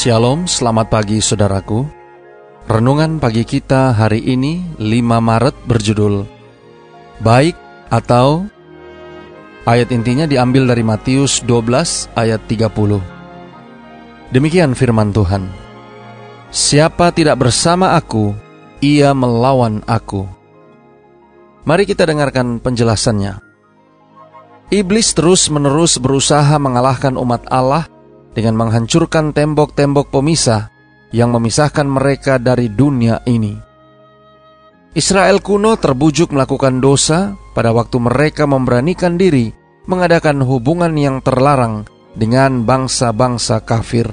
Shalom, selamat pagi saudaraku. Renungan pagi kita hari ini 5 Maret berjudul Baik atau Ayat intinya diambil dari Matius 12 ayat 30. Demikian firman Tuhan. Siapa tidak bersama aku, ia melawan aku. Mari kita dengarkan penjelasannya. Iblis terus-menerus berusaha mengalahkan umat Allah dengan menghancurkan tembok-tembok pemisah yang memisahkan mereka dari dunia ini. Israel kuno terbujuk melakukan dosa pada waktu mereka memberanikan diri mengadakan hubungan yang terlarang dengan bangsa-bangsa kafir.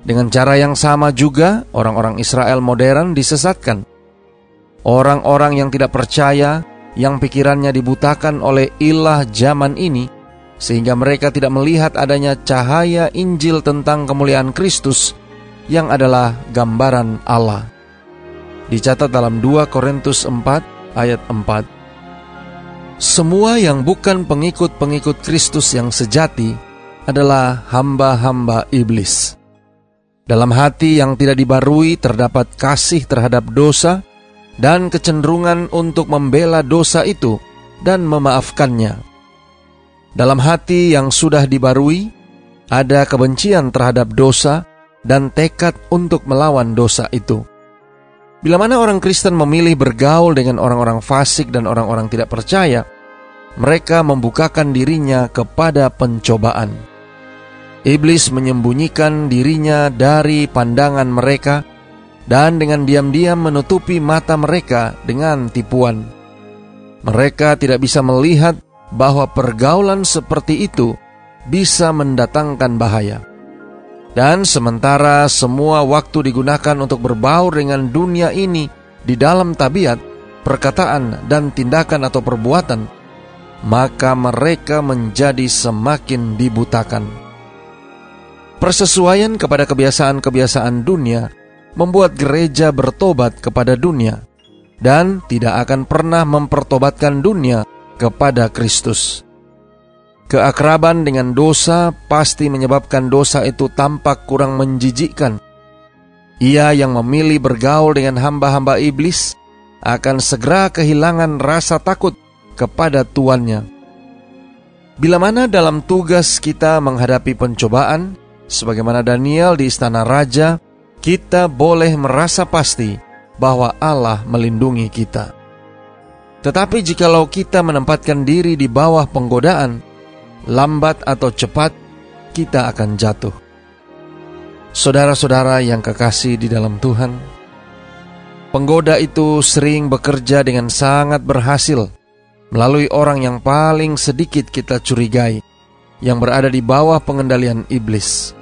Dengan cara yang sama juga, orang-orang Israel modern disesatkan. Orang-orang yang tidak percaya, yang pikirannya dibutakan oleh ilah zaman ini, sehingga mereka tidak melihat adanya cahaya Injil tentang kemuliaan Kristus yang adalah gambaran Allah. Dicatat dalam 2 Korintus 4 ayat 4. Semua yang bukan pengikut-pengikut Kristus yang sejati adalah hamba-hamba iblis. Dalam hati yang tidak dibarui terdapat kasih terhadap dosa dan kecenderungan untuk membela dosa itu dan memaafkannya. Dalam hati yang sudah dibarui, ada kebencian terhadap dosa dan tekad untuk melawan dosa itu. Bila mana orang Kristen memilih bergaul dengan orang-orang fasik dan orang-orang tidak percaya, mereka membukakan dirinya kepada pencobaan. Iblis menyembunyikan dirinya dari pandangan mereka dan dengan diam-diam menutupi mata mereka dengan tipuan. Mereka tidak bisa melihat bahwa pergaulan seperti itu bisa mendatangkan bahaya. Dan sementara semua waktu digunakan untuk berbaur dengan dunia ini di dalam tabiat, perkataan, dan tindakan atau perbuatan, maka mereka menjadi semakin dibutakan. Persesuaian kepada kebiasaan-kebiasaan dunia membuat gereja bertobat kepada dunia dan tidak akan pernah mempertobatkan dunia kepada Kristus. Keakraban dengan dosa pasti menyebabkan dosa itu tampak kurang menjijikkan. Ia yang memilih bergaul dengan hamba-hamba iblis akan segera kehilangan rasa takut kepada tuannya. Bila mana dalam tugas kita menghadapi pencobaan, sebagaimana Daniel di istana raja, kita boleh merasa pasti bahwa Allah melindungi kita. Tetapi jikalau kita menempatkan diri di bawah penggodaan, lambat atau cepat kita akan jatuh. Saudara-saudara yang kekasih di dalam Tuhan, penggoda itu sering bekerja dengan sangat berhasil melalui orang yang paling sedikit kita curigai, yang berada di bawah pengendalian iblis.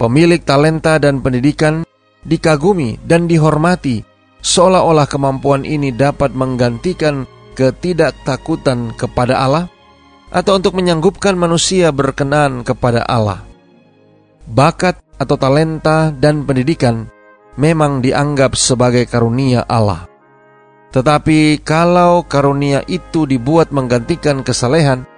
Pemilik talenta dan pendidikan dikagumi dan dihormati seolah-olah kemampuan ini dapat menggantikan ketidaktakutan kepada Allah atau untuk menyanggupkan manusia berkenan kepada Allah. Bakat atau talenta dan pendidikan memang dianggap sebagai karunia Allah. Tetapi kalau karunia itu dibuat menggantikan kesalehan,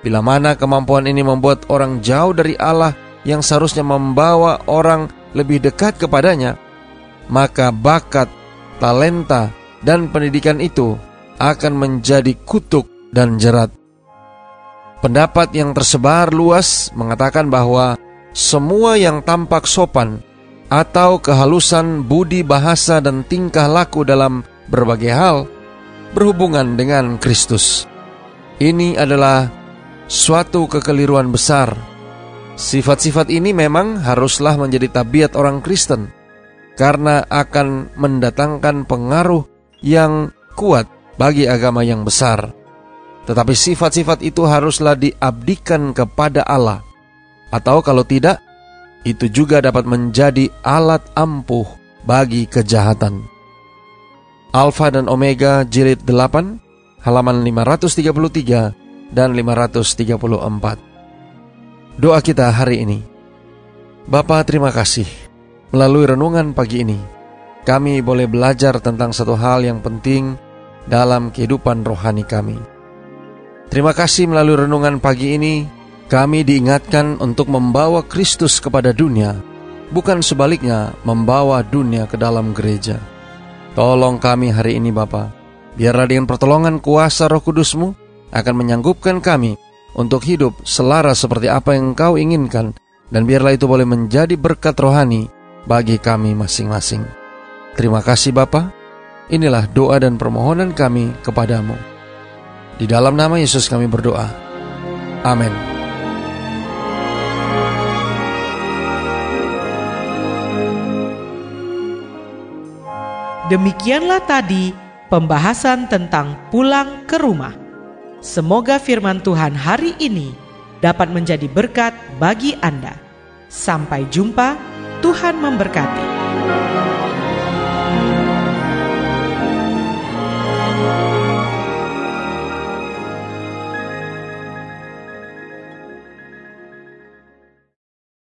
bila mana kemampuan ini membuat orang jauh dari Allah yang seharusnya membawa orang lebih dekat kepadanya, maka bakat talenta, dan pendidikan itu akan menjadi kutuk dan jerat. Pendapat yang tersebar luas mengatakan bahwa semua yang tampak sopan atau kehalusan budi bahasa dan tingkah laku dalam berbagai hal berhubungan dengan Kristus. Ini adalah suatu kekeliruan besar. Sifat-sifat ini memang haruslah menjadi tabiat orang Kristen karena akan mendatangkan pengaruh yang kuat bagi agama yang besar. Tetapi sifat-sifat itu haruslah diabdikan kepada Allah, atau kalau tidak, itu juga dapat menjadi alat ampuh bagi kejahatan. Alfa dan Omega jilid 8 halaman 533 dan 534. Doa kita hari ini. Bapa terima kasih. Melalui renungan pagi ini, kami boleh belajar tentang satu hal yang penting dalam kehidupan rohani kami. Terima kasih melalui renungan pagi ini, kami diingatkan untuk membawa Kristus kepada dunia, bukan sebaliknya membawa dunia ke dalam gereja. Tolong kami hari ini Bapa, biarlah dengan pertolongan kuasa roh kudusmu akan menyanggupkan kami untuk hidup selaras seperti apa yang engkau inginkan, dan biarlah itu boleh menjadi berkat rohani bagi kami masing-masing. Terima kasih Bapa. Inilah doa dan permohonan kami kepadamu. Di dalam nama Yesus kami berdoa. Amin. Demikianlah tadi pembahasan tentang pulang ke rumah. Semoga firman Tuhan hari ini dapat menjadi berkat bagi Anda. Sampai jumpa, Tuhan memberkati.